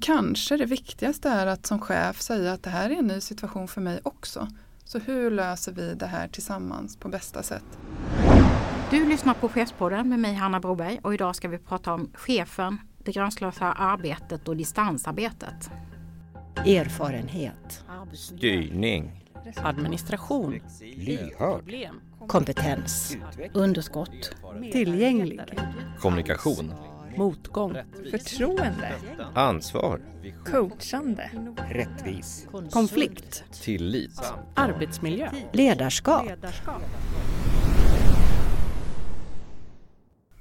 Kanske det viktigaste är att som chef säga att det här är en ny situation för mig också. Så hur löser vi det här tillsammans på bästa sätt? Du lyssnar på Chefspodden med mig Hanna Broberg och idag ska vi prata om chefen, det gränslösa arbetet och distansarbetet. Erfarenhet. Styrning. Administration. Lyhörd. Kompetens. Underskott. Tillgänglig. Kommunikation. Motgång. Förtroende. Ansvar. Coachande. Rättvis. Konflikt. Tillit. Arbetsmiljö. Ledarskap.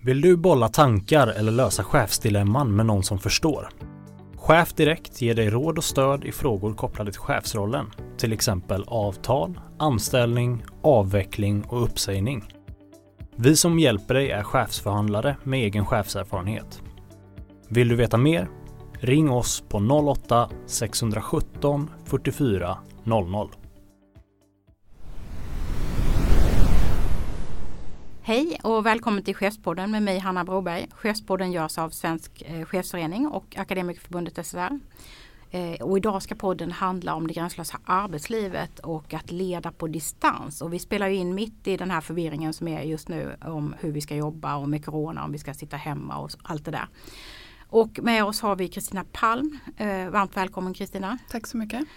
Vill du bolla tankar eller lösa chefsdilemman med någon som förstår? Chef Direkt ger dig råd och stöd i frågor kopplade till chefsrollen, till exempel avtal, anställning, avveckling och uppsägning. Vi som hjälper dig är chefsförhandlare med egen chefserfarenhet. Vill du veta mer? Ring oss på 08-617 44 00. Hej och välkommen till Chefspodden med mig Hanna Broberg. Chefspodden görs av Svensk eh, chefsförening och Akademikerförbundet SSR. Eh, och idag ska podden handla om det gränslösa arbetslivet och att leda på distans. Och vi spelar in mitt i den här förvirringen som är just nu om hur vi ska jobba och med corona, om vi ska sitta hemma och allt det där. Och med oss har vi Kristina Palm. Eh, varmt välkommen Kristina. Tack så mycket.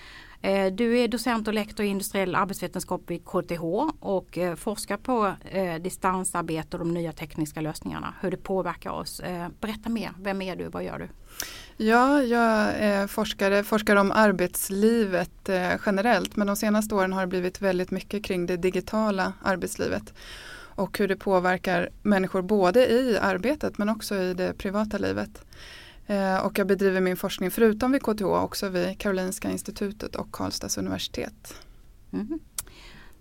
Eh, du är docent och lektor i industriell arbetsvetenskap vid KTH och eh, forskar på eh, distansarbete och de nya tekniska lösningarna, hur det påverkar oss. Berätta mer, vem är du, vad gör du? Ja, jag är forskare, forskar om arbetslivet generellt men de senaste åren har det blivit väldigt mycket kring det digitala arbetslivet och hur det påverkar människor både i arbetet men också i det privata livet. Eh, och jag bedriver min forskning förutom vid KTH också vid Karolinska institutet och Karlstads universitet. Mm.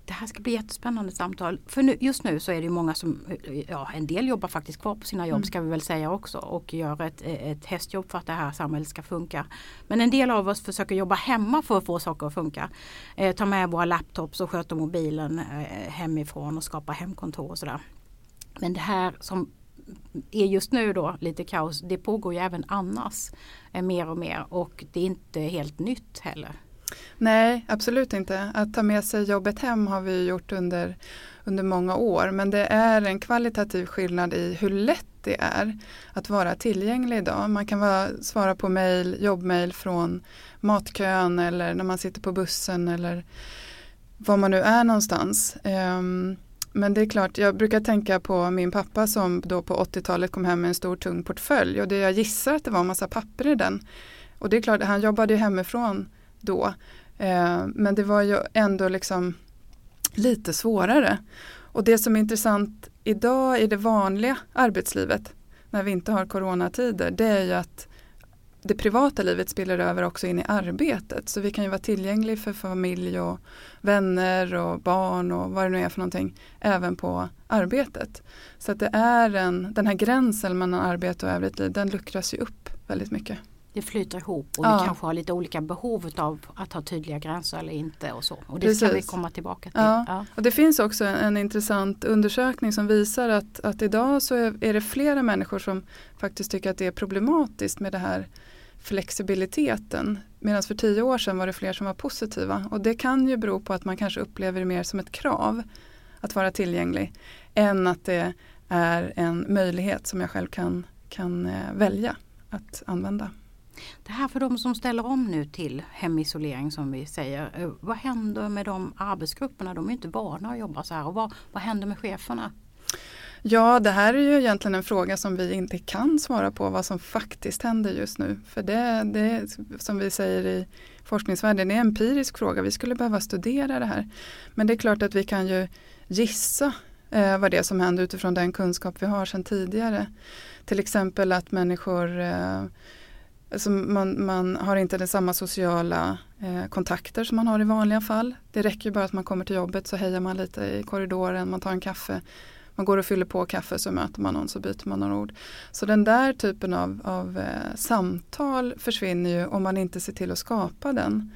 Det här ska bli jättespännande samtal. För nu, just nu så är det många som, ja en del jobbar faktiskt kvar på sina jobb mm. ska vi väl säga också och gör ett, ett hästjobb för att det här samhället ska funka. Men en del av oss försöker jobba hemma för att få saker att funka. Eh, ta med våra laptops och sköta mobilen eh, hemifrån och skapa hemkontor och sådär. Men det här som är just nu då lite kaos, det pågår ju även annars eh, mer och mer och det är inte helt nytt heller. Nej, absolut inte. Att ta med sig jobbet hem har vi gjort under, under många år men det är en kvalitativ skillnad i hur lätt det är att vara tillgänglig idag. Man kan vara, svara på mail, jobbmail från matkön eller när man sitter på bussen eller var man nu är någonstans. Um, men det är klart, jag brukar tänka på min pappa som då på 80-talet kom hem med en stor tung portfölj och det jag gissar att det var en massa papper i den. Och det är klart, han jobbade ju hemifrån då. Eh, men det var ju ändå liksom lite svårare. Och det som är intressant idag i det vanliga arbetslivet när vi inte har coronatider det är ju att det privata livet spiller över också in i arbetet. Så vi kan ju vara tillgänglig för familj och vänner och barn och vad det nu är för någonting även på arbetet. Så att det är en, den här gränsen mellan arbete och övrigt liv den luckras ju upp väldigt mycket. Det flyter ihop och ja. vi kanske har lite olika behov av att ha tydliga gränser eller inte och så. Och det Precis. ska vi komma tillbaka till. Ja. ja. Och det finns också en, en, intressant undersökning som visar att, att idag så är, är det flera människor som faktiskt tycker att det är problematiskt med det här flexibiliteten. Medan för tio år sedan var det fler som var positiva. Och det kan ju bero på att man kanske upplever det mer som ett krav att vara tillgänglig. Än att det är en möjlighet som jag själv kan, kan eh, välja att använda. Det här för de som ställer om nu till hemisolering som vi säger. Eh, vad händer med de arbetsgrupperna? De är inte vana att jobba så här. Och vad, vad händer med cheferna? Ja, det här är ju egentligen en fråga som vi inte kan svara på vad som faktiskt händer just nu. För det, det som vi säger i forskningsvärlden, det är en empirisk fråga. Vi skulle behöva studera det här. Men det är klart att vi kan ju gissa eh, vad det är som händer utifrån den kunskap vi har sedan tidigare. Till exempel att människor eh, Alltså man, man, har inte den samma sociala eh, kontakter som man har i vanliga fall. Det räcker bara att man kommer till jobbet så hejar man lite i korridoren, man tar en kaffe man går och fyller på kaffe så möter man någon så byter man några ord. Så den där typen av, av eh, samtal försvinner ju om man inte ser till att skapa den.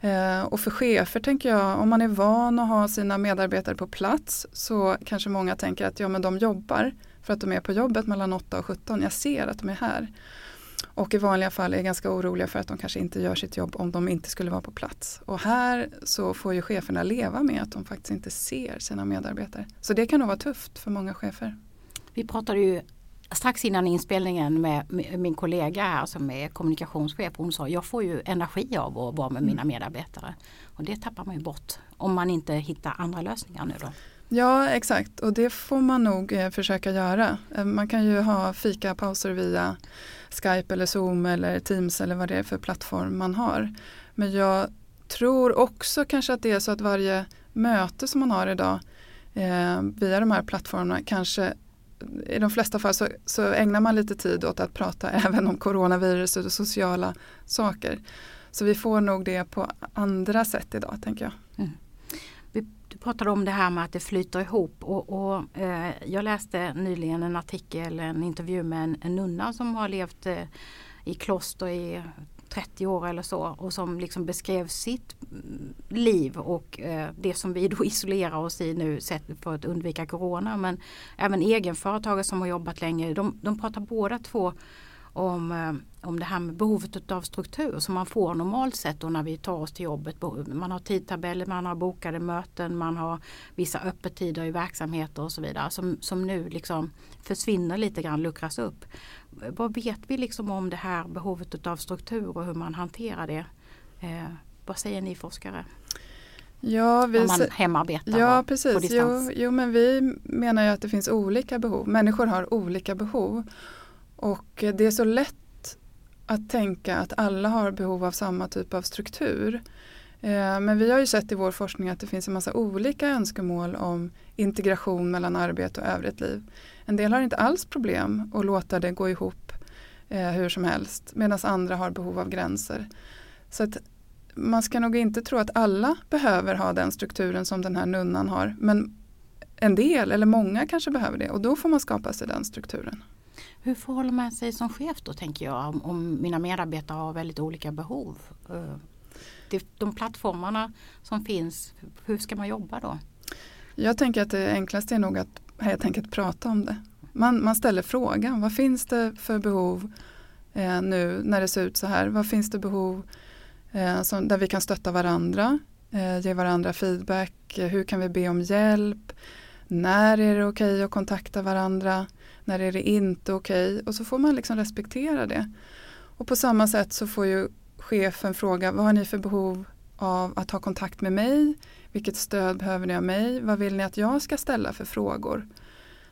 Eh, och för chefer tänker jag, om man är van att ha sina medarbetare på plats så kanske många tänker att ja men de jobbar för att de är på jobbet mellan 8 och 17. Jag ser att de är här och i vanliga fall är ganska oroliga för att de kanske inte gör sitt jobb om de inte skulle vara på plats. Och här så får ju cheferna leva med att de faktiskt inte ser sina medarbetare. Så det kan nog vara tufft för många chefer. Vi pratade ju strax innan inspelningen med min kollega här som är kommunikationschef. Hon sa jag får ju energi av att vara med mina medarbetare. Och det tappar man ju bort om man inte hittar andra lösningar nu då. Ja exakt och det får man nog eh, försöka göra. Eh, man kan ju ha fikapauser via Skype eller Zoom eller Teams eller vad det är för plattform man har. Men jag tror också kanske att det är så att varje möte som man har idag eh, via de här plattformarna kanske eh, i de flesta fall så, så, ägnar man lite tid åt att prata även om coronaviruset och sociala saker. Så vi får nog det på andra sätt idag tänker jag. Du pratade om det här med att det flyter ihop och, och eh, jag läste nyligen en artikel, en intervju med en, en nunna som har levt eh, i kloster i 30 år eller så och som liksom beskrev sitt mm, liv och eh, det som vi då isolerar oss i nu för att undvika corona. Men även egenföretagare som har jobbat länge, de, de pratar båda två om, eh, om det här med behovet av struktur som man får normalt sett när vi tar oss till jobbet. Man har tidtabeller, man har bokade möten, man har vissa öppettider i verksamheter och så vidare som, som nu liksom försvinner lite grann, luckras upp. Vad vet vi liksom om det här behovet av struktur och hur man hanterar det? Eh, vad säger ni forskare? Ja, vi, man hemarbetar ja, precis. på distans? Jo, jo, men vi menar ju att det finns olika behov. Människor har olika behov. Och det är så lätt att tänka att alla har behov av samma typ av struktur. Eh, men vi har ju sett i vår forskning att det finns en massa olika önskemål om integration mellan arbete och övrigt liv. En del har inte alls problem att låta det gå ihop eh, hur som helst medan andra har behov av gränser. Så att man ska nog inte tro att alla behöver ha den strukturen som den här nunnan har. Men en del eller många kanske behöver det och då får man skapa sig den strukturen. Hur förhåller man sig som chef då tänker jag om, om mina medarbetare har väldigt olika behov? Eh, de plattformarna som finns, hur ska man jobba då? Jag tänker att det enklaste är nog att helt enkelt prata om det. Man, man ställer frågan, vad finns det för behov eh, nu när det ser ut så här? Vad finns det behov eh, som, där vi kan stötta varandra, eh, ge varandra feedback, hur kan vi be om hjälp? När är det okej okay att kontakta varandra? När är det inte okej? Okay? Och så får man liksom respektera det. Och på samma sätt så får ju chefen fråga, vad har ni för behov av att ha kontakt med mig? Vilket stöd behöver ni av mig? Vad vill ni att jag ska ställa för frågor?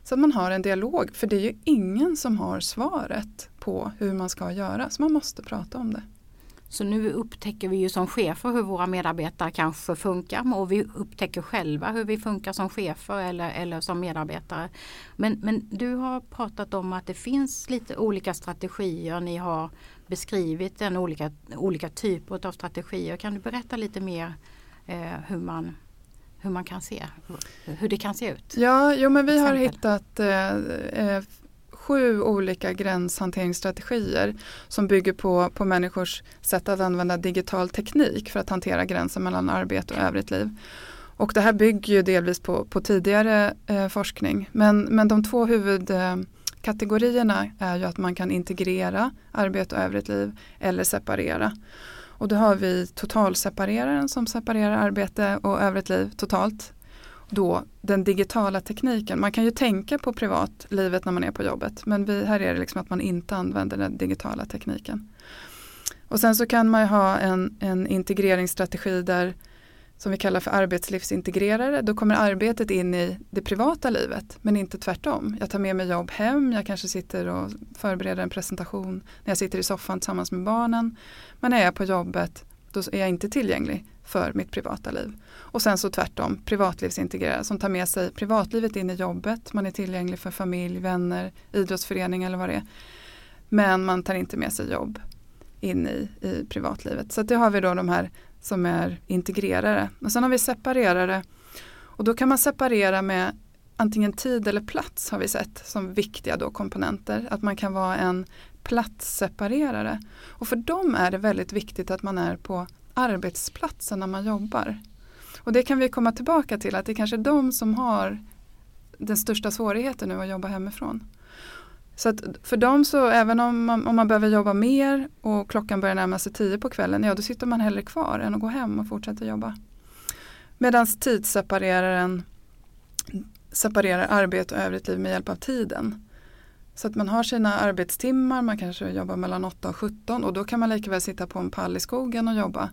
Så att man har en dialog, för det är ju ingen som har svaret på hur man ska göra, så man måste prata om det. Så nu upptäcker vi ju som chefer hur våra medarbetare kanske funkar och vi upptäcker själva hur vi funkar som chefer eller, eller som medarbetare. Men, men du har pratat om att det finns lite olika strategier. Ni har beskrivit en olika, olika typer av strategier. Kan du berätta lite mer eh, hur man hur man kan se, hur det kan se ut? Ja, jo, men vi har hittat eh, eh, sju olika gränshanteringsstrategier som bygger på, på människors sätt att använda digital teknik för att hantera gränsen mellan arbete och övrigt liv. Och det här bygger ju delvis på, på tidigare eh, forskning. Men, men de två huvudkategorierna är ju att man kan integrera arbete och övrigt liv eller separera. Och då har vi totalsepareraren som separerar arbete och övrigt liv totalt då den digitala tekniken. Man kan ju tänka på privatlivet när man är på jobbet men vi, här är det liksom att man inte använder den digitala tekniken. Och sen så kan man ju ha en, en integreringsstrategi där som vi kallar för arbetslivsintegrerare. Då kommer arbetet in i det privata livet men inte tvärtom. Jag tar med mig jobb hem, jag kanske sitter och förbereder en presentation när jag sitter i soffan tillsammans med barnen. Men när jag är på jobbet då är jag inte tillgänglig för mitt privata liv. Och sen så tvärtom, privatlivsintegrerad som tar med sig privatlivet in i jobbet. Man är tillgänglig för familj, vänner, idrottsförening eller vad det är. Men man tar inte med sig jobb in i, i privatlivet. Så det har vi då de här som är integrerare. Och sen har vi separerare. Och då kan man separera med antingen tid eller plats har vi sett som viktiga då komponenter. Att man kan vara en platsseparerare. Och för dem är det väldigt viktigt att man är på arbetsplatsen när man jobbar. Och det kan vi komma tillbaka till att det är kanske är de som har den största svårigheten nu att jobba hemifrån. Så att för dem så även om man, om man behöver jobba mer och klockan börjar närma sig tio på kvällen, ja då sitter man hellre kvar än att gå hem och fortsätta jobba. Medan tidssepareraren separerar arbete och övrigt liv med hjälp av tiden. Så att man har sina arbetstimmar, man kanske jobbar mellan 8 och 17 och då kan man lika väl sitta på en pall i skogen och jobba.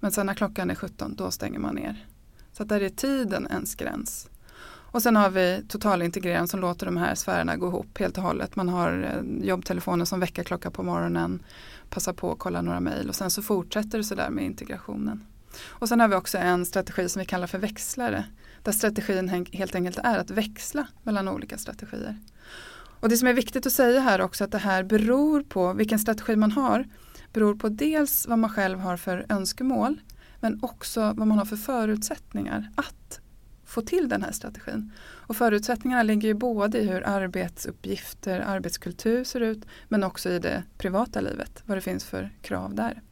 Men sen när klockan är 17 då stänger man ner. Så att där är tiden ens gräns. Och sen har vi totalintegreraren som låter de här sfärerna gå ihop helt och hållet. Man har eh, jobbtelefonen som väckarklocka på morgonen, passar på att kolla några mejl och sen så fortsätter det sådär med integrationen. Och sen har vi också en strategi som vi kallar för växlare. Där strategin helt enkelt är att växla mellan olika strategier. Och det som är viktigt att säga här också att det här beror på vilken strategi man har. Beror på dels vad man själv har för önskemål men också vad man har för förutsättningar att få till den här strategin. Och förutsättningarna ligger ju både i hur arbetsuppgifter, arbetskultur ser ut men också i det privata livet, vad det finns för krav där.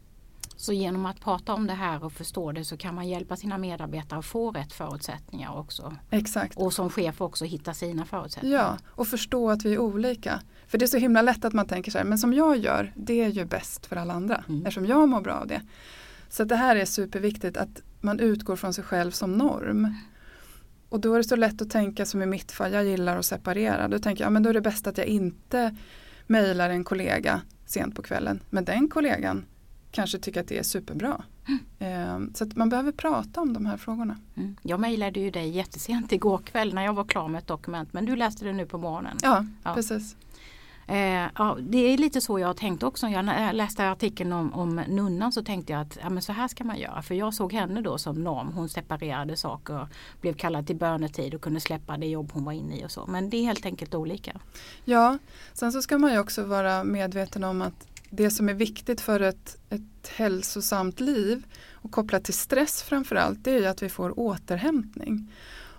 Så genom att prata om det här och förstå det så kan man hjälpa sina medarbetare att få rätt förutsättningar också. Exakt. Och som chef också hitta sina förutsättningar. Ja, och förstå att vi är olika. För det är så himla lätt att man tänker så här, men som jag gör, det är ju bäst för alla andra. Mm. Eftersom jag mår bra av det. Så det här är superviktigt att man utgår från sig själv som norm. Och då är det så lätt att tänka som i mitt fall, jag gillar att separera. Då tänker jag, ja, men då är det bäst att jag inte mejlar en kollega sent på kvällen. Men den kollegan kanske tycker att det är superbra. Mm. Så att man behöver prata om de här frågorna. Mm. Jag mejlade ju dig jättesent igår kväll när jag var klar med ett dokument men du läste det nu på morgonen. Ja, ja. precis. Eh, ja, det är lite så jag har tänkt också. Jag läste artikeln om, om nunnan så tänkte jag att ja, men så här ska man göra. För jag såg henne då som norm. Hon separerade saker, blev kallad till bönetid och kunde släppa det jobb hon var inne i och så. Men det är helt enkelt olika. Ja, sen så ska man ju också vara medveten om att det som är viktigt för ett, ett hälsosamt liv och kopplat till stress framförallt det är att vi får återhämtning.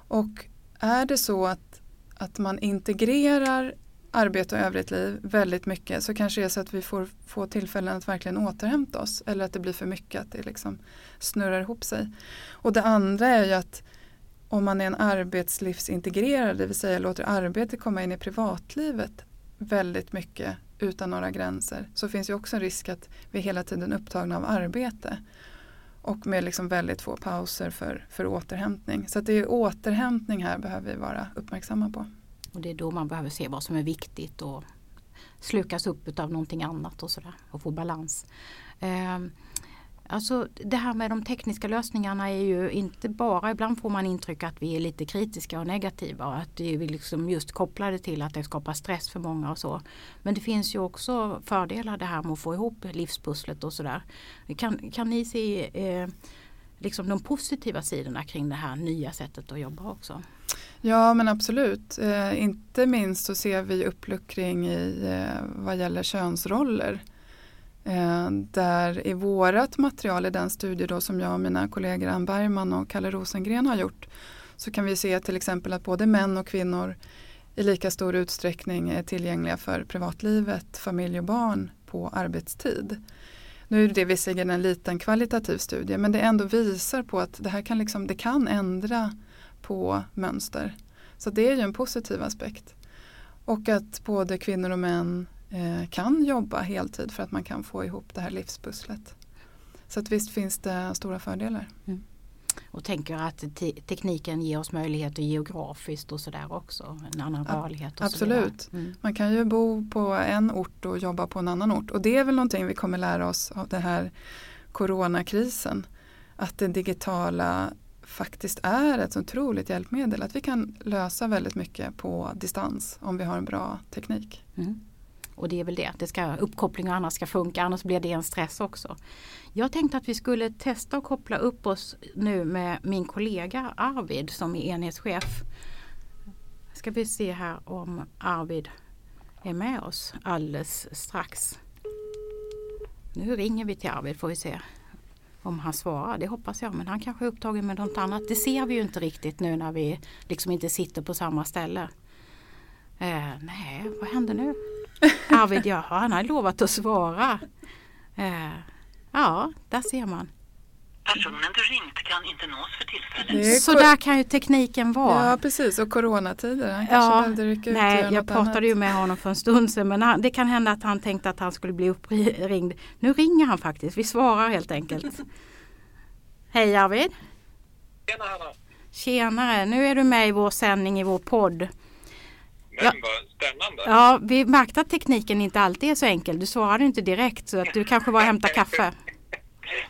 Och är det så att, att man integrerar arbete och övrigt liv väldigt mycket så kanske det är så att vi får få tillfällen att verkligen återhämta oss eller att det blir för mycket, att det liksom snurrar ihop sig. Och det andra är ju att om man är en arbetslivsintegrerad, det vill säga låter arbete komma in i privatlivet väldigt mycket utan några gränser så finns ju också en risk att vi hela tiden är upptagna av arbete och med liksom väldigt få pauser för, för återhämtning. Så att det är återhämtning här behöver vi vara uppmärksamma på. Och det är då man behöver se vad som är viktigt och slukas upp av någonting annat och sådär och få balans. Eh, Alltså det här med de tekniska lösningarna är ju inte bara, ibland får man intryck att vi är lite kritiska och negativa och att vi liksom just kopplade till att det skapar stress för många och så. Men det finns ju också fördelar det här med att få ihop livspusslet och sådär. Kan, kan ni se eh, liksom de positiva sidorna kring det här nya sättet att jobba också? Ja men absolut. Eh, inte minst så ser vi uppluckring i eh, vad gäller könsroller. Eh, där i vårat material i den studie då som jag och mina kollegor Ann Bergman och Kalle Rosengren har gjort så kan vi se till exempel att både män och kvinnor i lika stor utsträckning är tillgängliga för privatlivet, familj och barn på arbetstid. Nu är det visserligen en liten kvalitativ studie men det ändå visar på att det här kan, liksom, det kan ändra på mönster. Så det är ju en positiv aspekt. Och att både kvinnor och män kan jobba heltid för att man kan få ihop det här livspusslet. Så att visst finns det stora fördelar. Mm. Och tänker att te tekniken ger oss möjligheter geografiskt och sådär också. En annan rörlighet. Och Absolut. Mm. Man kan ju bo på en ort och jobba på en annan ort. Och det är väl någonting vi kommer lära oss av den här coronakrisen. Att det digitala faktiskt är ett så otroligt hjälpmedel. Att vi kan lösa väldigt mycket på distans om vi har en bra teknik. Mm. Och det är väl det, det ska, uppkoppling och annat ska funka annars blir det en stress också. Jag tänkte att vi skulle testa att koppla upp oss nu med min kollega Arvid som är enhetschef. Ska vi se här om Arvid är med oss alldeles strax. Nu ringer vi till Arvid får vi se om han svarar. Det hoppas jag men han kanske är upptagen med något annat. Det ser vi ju inte riktigt nu när vi liksom inte sitter på samma ställe. Eh, nej, vad händer nu? Arvid, ja, han har lovat att svara. Eh, ja, där ser man. Personen du ringt kan inte nås för tillfället. Så där kan ju tekniken vara. Ja precis och coronatider. Han kanske Ja, behövde rycka ut Nej, jag pratade annat. ju med honom för en stund sedan men han, det kan hända att han tänkte att han skulle bli uppringd. Nu ringer han faktiskt, vi svarar helt enkelt. Hej Arvid! Tjena Hanna! Tjenare, nu är du med i vår sändning i vår podd. Men Ja. vad spännande! Ja, vi märkte att tekniken inte alltid är så enkel. Du svarade inte direkt så att du kanske var och hämtade kaffe.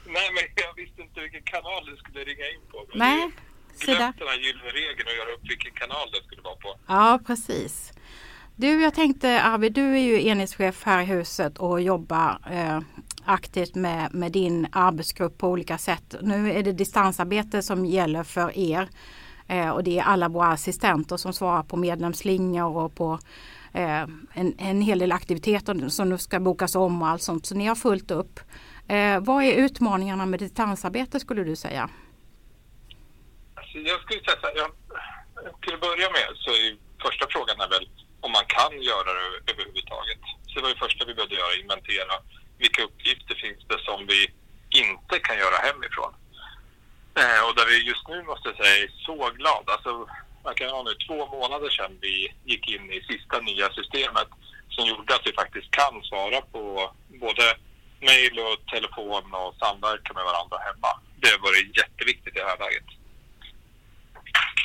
Nej, men jag visste inte vilken kanal du skulle ringa in på. Nej, glömt den här gyllene regeln och göra upp vilken kanal det skulle vara på. Ja, precis. Du, jag tänkte Arvid, du är ju enhetschef här i huset och jobbar eh, aktivt med, med din arbetsgrupp på olika sätt. Nu är det distansarbete som gäller för er eh, och det är alla våra assistenter som svarar på medlemsslingor och på eh, en, en hel del aktiviteter som nu ska bokas om och allt sånt. Så ni har fullt upp. Eh, vad är utmaningarna med distansarbete skulle du säga? Alltså, jag skulle säga så här, jag, till att börja med så är första frågan är väl om man kan göra det överhuvudtaget. Så det var det första vi behövde göra, inventera vilka uppgifter finns det som vi inte kan göra hemifrån. Och där vi just nu måste jag säga är så glada. Alltså, man kan ha nu två månader sedan vi gick in i sista nya systemet som gjorde att vi faktiskt kan svara på både mejl och telefon och samverka med varandra hemma. Det har varit jätteviktigt i det här läget.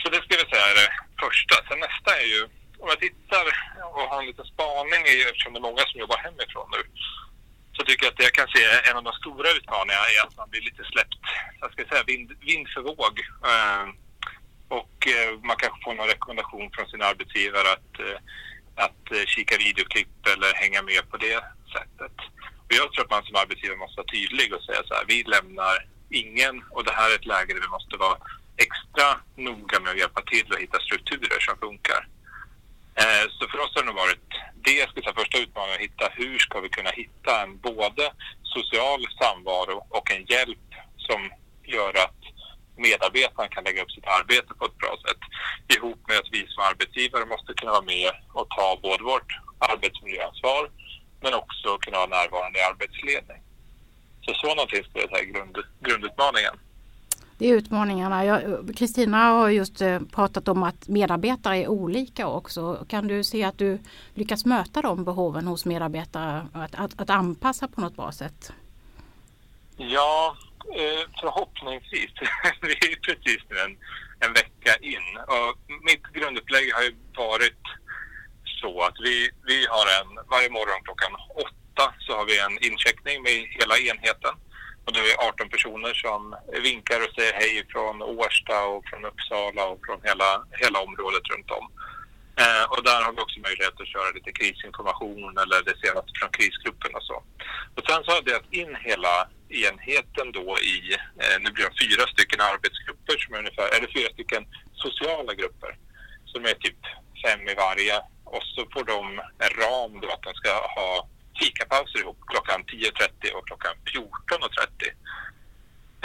Så det skulle jag säga är det första. Sen nästa är ju, om jag tittar och har en liten spaning eftersom det är många som jobbar hemifrån nu, så tycker jag att jag kan se en av de stora utmaningarna är att man blir lite släppt, jag ska säga vind, vind för våg. Eh, och eh, man kanske får någon rekommendation från sin arbetsgivare att, eh, att eh, kika videoklipp eller hänga med på det sättet. Och jag tror att man som arbetsgivare måste vara tydlig och säga så här, vi lämnar ingen och det här är ett läge där vi måste vara extra noga med att hjälpa till och hitta strukturer som funkar. Eh, så för oss har det nog varit det jag skulle säga, första utmaningen att hitta hur ska vi kunna hitta en både social samvaro och en hjälp som gör att medarbetaren kan lägga upp sitt arbete på ett bra sätt ihop med att vi som arbetsgivare måste kunna vara med och ta både vårt arbetsmiljöansvar men också kunna vara närvarande i arbetsledning. Så så någonting skulle jag säga är grund, grundutmaningen. Det är utmaningarna. Kristina har just eh, pratat om att medarbetare är olika också. Kan du se att du lyckas möta de behoven hos medarbetare? Att, att, att anpassa på något bra sätt? Ja, eh, förhoppningsvis. Vi är precis nu en, en vecka in och mitt grundupplägg har ju varit så att vi, vi har en, varje morgon klockan åtta så har vi en incheckning med hela enheten. Och det är 18 personer som vinkar och säger hej från Årsta och från Uppsala och från hela, hela området runt om. Eh, och där har vi också möjlighet att köra lite krisinformation eller det senaste från krisgruppen och så. Och sen så har jag delat in hela enheten då i, eh, nu blir det fyra stycken arbetsgrupper som är ungefär, eller fyra stycken sociala grupper som är typ fem i varje. Och så får de en ram då att de ska ha fikapauser ihop klockan 10.30 och klockan 14.30.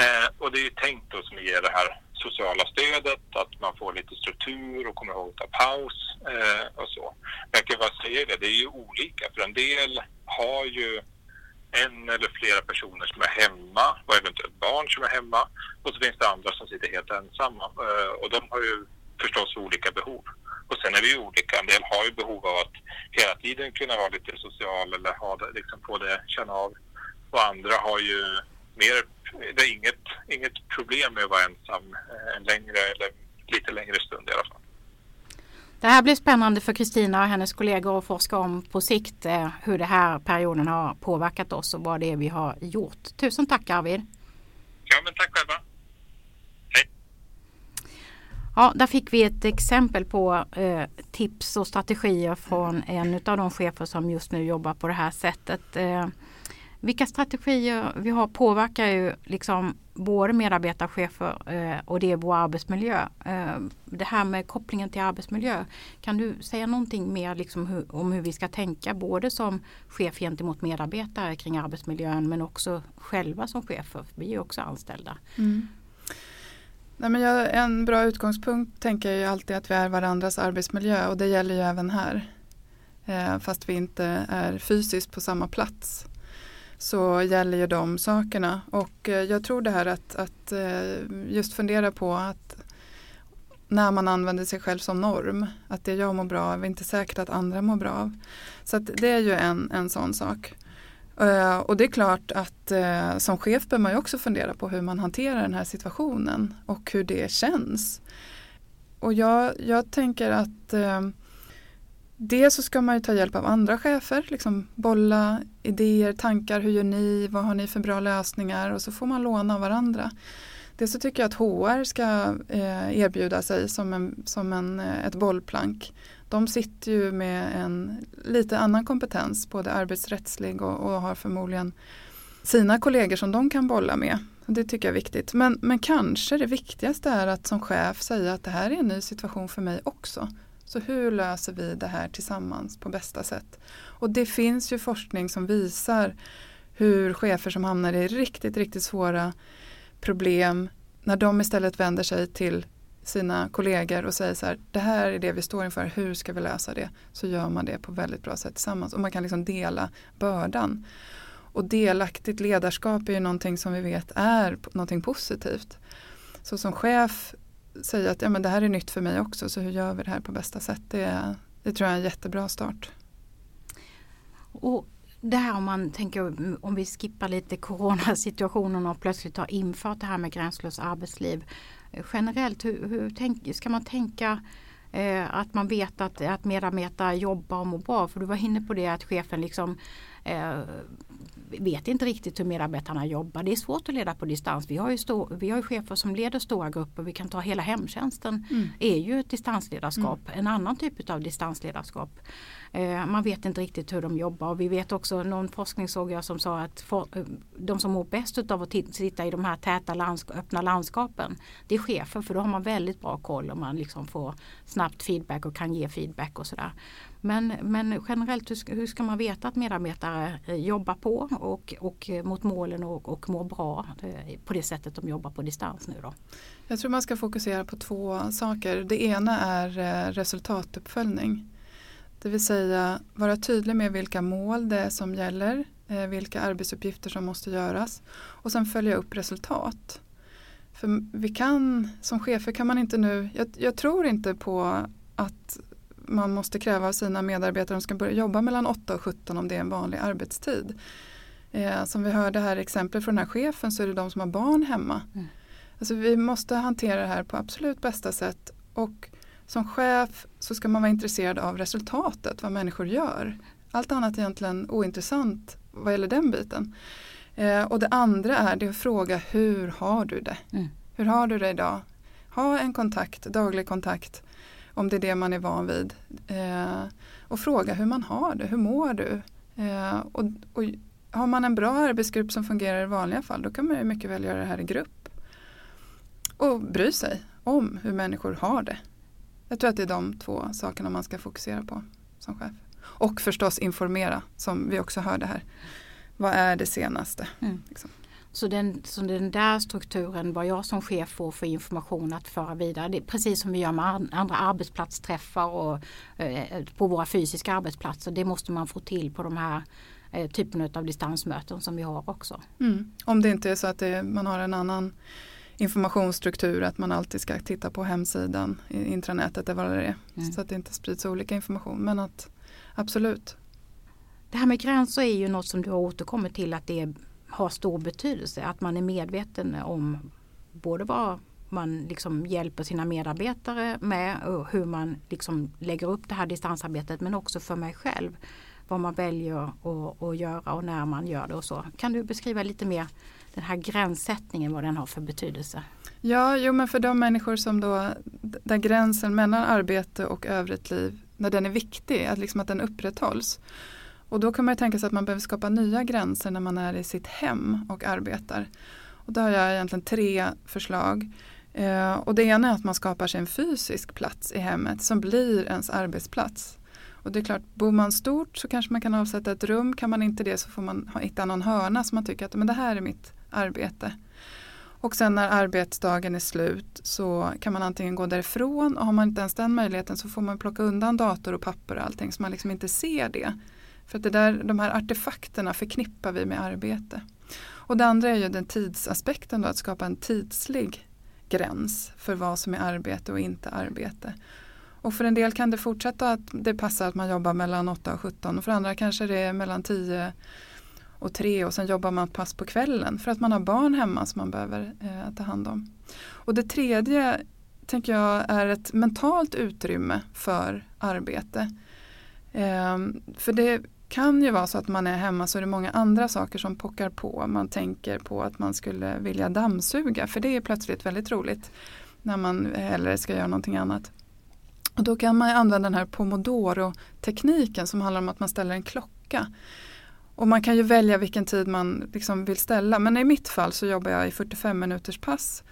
Eh, och det är ju tänkt då som ger det här sociala stödet, att man får lite struktur och kommer ihåg att ta paus eh, och så. Men jag kan bara säga det, det är ju olika för en del har ju en eller flera personer som är hemma och eventuellt barn som är hemma och så finns det andra som sitter helt ensamma eh, och de har ju förstås olika behov. Och sen är vi olika, en del har ju behov av att hela tiden kunna vara lite social eller ha det, liksom få det, känna av. Och andra har ju mer, det är inget, inget problem med att vara ensam eh, en längre eller lite längre stund i alla fall. Det här blir spännande för Kristina och hennes kollegor att forska om på sikt eh, hur den här perioden har påverkat oss och vad det är vi har gjort. Tusen tack Arvid! Ja, men tack själva. Ja, där fick vi ett exempel på eh, tips och strategier från en av de chefer som just nu jobbar på det här sättet. Eh, vilka strategier vi har påverkar ju liksom både medarbetarchefer eh, och det är vår arbetsmiljö. Eh, det här med kopplingen till arbetsmiljö. Kan du säga någonting mer liksom hur, om hur vi ska tänka både som chef gentemot medarbetare kring arbetsmiljön men också själva som chefer. Vi är ju också anställda. Mm. Nej, men jag, en bra utgångspunkt tänker jag ju alltid att vi är varandras arbetsmiljö och det gäller ju även här. Eh, fast vi inte är fysiskt på samma plats. så gäller ju de sakerna. Och eh, jag tror det här att, att eh, just fundera på att när man använder sig själv som norm, att det jag mår bra av är inte säkert att andra mår bra av. Så att det är ju en, en sån sak. Eh, och det är klart att eh, som chef bör man ju också fundera på hur man hanterar den här situationen och hur det känns. Och jag, jag tänker att eh, Dels så ska man ju ta hjälp av andra chefer, liksom bolla idéer, tankar, hur gör ni, vad har ni för bra lösningar och så får man låna av varandra. Dels så tycker jag att HR ska erbjuda sig som, en, som en, ett bollplank. De sitter ju med en lite annan kompetens, både arbetsrättslig och, och har förmodligen sina kollegor som de kan bolla med. Det tycker jag är viktigt. Men, men kanske det viktigaste är att som chef säga att det här är en ny situation för mig också. Så hur löser vi det här tillsammans på bästa sätt? Och det finns ju forskning som visar hur chefer som hamnar i riktigt, riktigt svåra problem, när de istället vänder sig till sina kollegor och säger så här, det här är det vi står inför, hur ska vi lösa det? Så gör man det på väldigt bra sätt tillsammans och man kan liksom dela bördan. Och delaktigt ledarskap är ju någonting som vi vet är någonting positivt. Så som chef säga att ja, men det här är nytt för mig också så hur gör vi det här på bästa sätt? Det, det tror jag är en jättebra start. Och det här om man tänker om vi skippar lite coronasituationen och plötsligt har infört det här med gränslös arbetsliv. Generellt, hur, hur tänk, ska man tänka eh, att man vet att, att medarbetare jobbar och mår bra? För du var inne på det att chefen liksom eh, vet inte riktigt hur medarbetarna jobbar. Det är svårt att leda på distans. Vi har ju, stå, vi har ju chefer som leder stora grupper. Vi kan ta hela hemtjänsten. Mm. är ju ett distansledarskap. Mm. En annan typ av distansledarskap. Eh, man vet inte riktigt hur de jobbar. Och vi vet också, någon forskning såg jag som sa att for, eh, de som mår bäst av att sitta i de här täta landsk öppna landskapen det är chefer för då har man väldigt bra koll och man liksom får snabbt feedback och kan ge feedback och sådär. Men, men generellt hur ska, hur ska man veta att medarbetare eh, jobbar på och, och mot målen och, och mår bra på det sättet de jobbar på distans nu då? Jag tror man ska fokusera på två saker. Det ena är resultatuppföljning. Det vill säga vara tydlig med vilka mål det är som gäller, eh, vilka arbetsuppgifter som måste göras och sen följa upp resultat. För vi kan, som chefer kan man inte nu, jag, jag tror inte på att man måste kräva av sina medarbetare att de ska börja jobba mellan 8 och 17 om det är en vanlig arbetstid. Eh, som vi hörde här exempel från den här chefen så är det de som har barn hemma. Mm. Alltså vi måste hantera det här på absolut bästa sätt och som chef så ska man vara intresserad av resultatet, vad människor gör. Allt annat är egentligen ointressant vad gäller den biten. Eh, och det andra är det att fråga hur har du det? Mm. Hur har du det idag? Ha en kontakt, daglig kontakt om det är det man är van vid. Eh, och fråga hur man har det, hur mår du? Eh, och, och, har man en bra arbetsgrupp som fungerar i vanliga fall då kan man ju mycket väl göra det här i grupp. Och bry sig om hur människor har det. Jag tror att det är de två sakerna man ska fokusera på som chef. Och förstås informera som vi också hörde här. Vad är det senaste? Mm. Liksom. Så den, så den där strukturen, vad jag som chef får för information att föra vidare, det är precis som vi gör med andra arbetsplatsträffar och eh, på våra fysiska arbetsplatser. Det måste man få till på de här eh, typen av distansmöten som vi har också. Mm. Om det inte är så att det, man har en annan informationsstruktur att man alltid ska titta på hemsidan intranätet eller vad det är. Mm. Så att det inte sprids olika information. Men att absolut. Det här med gränser är ju något som du har återkommit till att det har stor betydelse. Att man är medveten om både vad man liksom hjälper sina medarbetare med och hur man liksom lägger upp det här distansarbetet men också för mig själv. Vad man väljer att göra och när man gör det och så. Kan du beskriva lite mer den här gränssättningen, vad den har för betydelse? Ja, jo men för de människor som då, där gränsen mellan arbete och övrigt liv, när den är viktig, att, liksom att den upprätthålls. Och då kan man tänka sig att man behöver skapa nya gränser när man är i sitt hem och arbetar. Och då har jag egentligen tre förslag. Eh, och det ena är att man skapar sig en fysisk plats i hemmet som blir ens arbetsplats. Och det är klart, bor man stort så kanske man kan avsätta ett rum. Kan man inte det så får man hitta någon hörna som man tycker att men det här är mitt arbete. Och sen när arbetsdagen är slut så kan man antingen gå därifrån och har man inte ens den möjligheten så får man plocka undan dator och papper och allting så man liksom inte ser det För att det där, de här artefakterna förknippar vi med arbete. Och det andra är ju den tidsaspekten då, att skapa en tidslig gräns för vad som är arbete och inte arbete. Och för en del kan det fortsätta att det passar att man jobbar mellan 8 och 17 och för andra kanske det är mellan 10 och tre och sen jobbar man pass på kvällen för att man har barn hemma som man behöver eh, ta hand om. Och det tredje tänker jag är ett mentalt utrymme för arbete. Eh, för det kan ju vara så att man är hemma så är det många andra saker som pockar på. Man tänker på att man skulle vilja dammsuga för det är plötsligt väldigt roligt när man hellre ska göra någonting annat. Och då kan man använda den här pomodoro-tekniken som handlar om att man ställer en klocka. Och man kan ju välja vilken tid man liksom vill ställa men i mitt fall så jobbar jag i 45 minuters pass.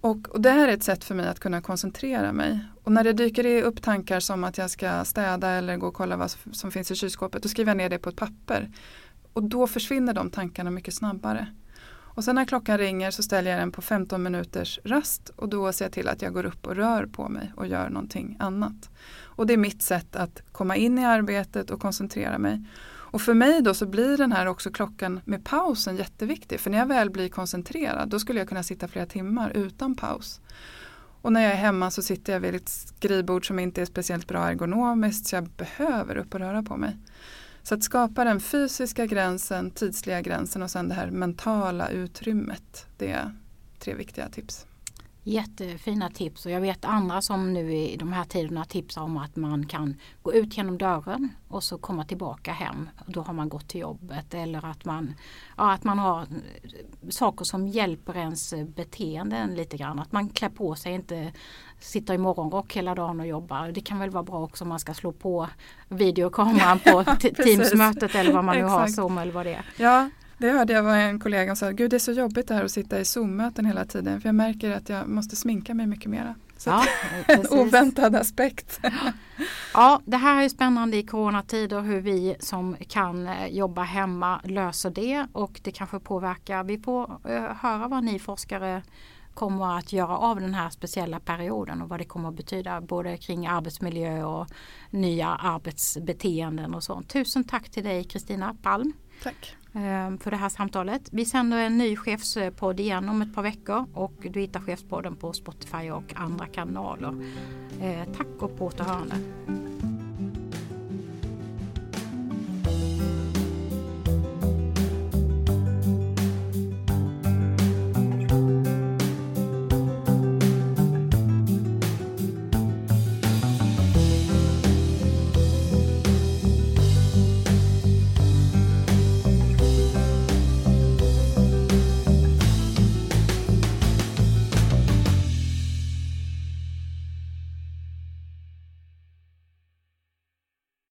Och, och, det här är ett sätt för mig att kunna koncentrera mig. Och när det dyker upp tankar som att jag ska städa eller gå och kolla vad som finns i kylskåpet, då skriver jag ner det på ett papper. Och då försvinner de tankarna mycket snabbare. Och sen när klockan ringer så ställer jag den på 15 minuters rast och då ser jag till att jag går upp och rör på mig och gör någonting annat. Och det är mitt sätt att komma in i arbetet och koncentrera mig. Och för mig då så blir den här också klockan med pausen jätteviktig. För när jag väl blir koncentrerad då skulle jag kunna sitta flera timmar utan paus. Och när jag är hemma så sitter jag vid ett skrivbord som inte är speciellt bra ergonomiskt så jag behöver upp och röra på mig. Så att skapa den fysiska gränsen, tidsliga gränsen och sen det här mentala utrymmet. Det är tre viktiga tips. Jättefina tips och jag vet andra som nu i de här tiderna tipsar om att man kan gå ut genom dörren och så komma tillbaka hem. Då har man gått till jobbet eller att man, ja, att man har saker som hjälper ens beteenden lite grann. Att man klär på sig, inte sitter i morgonrock hela dagen och jobbar. Det kan väl vara bra också om man ska slå på videokameran på Teamsmötet eller vad man nu har, Zoom eller vad det är. Ja, det hörde jag var en kollega som sa, gud det är så jobbigt det här att sitta i Zoom-möten hela tiden för jag märker att jag måste sminka mig mycket mera. Så ja, en oväntad aspekt. ja, det här är spännande i coronatider hur vi som kan eh, jobba hemma löser det och det kanske påverkar, vi får uh, höra vad ni forskare kommer att göra av den här speciella perioden och vad det kommer att betyda både kring arbetsmiljö och nya arbetsbeteenden och sånt. Tusen tack till dig Kristina Palm. Tack. Ehm, för det här samtalet. Vi sänder en ny chefspodd igen om ett par veckor och du hittar chefspodden på Spotify och andra kanaler. Ehm, tack och på återhörande.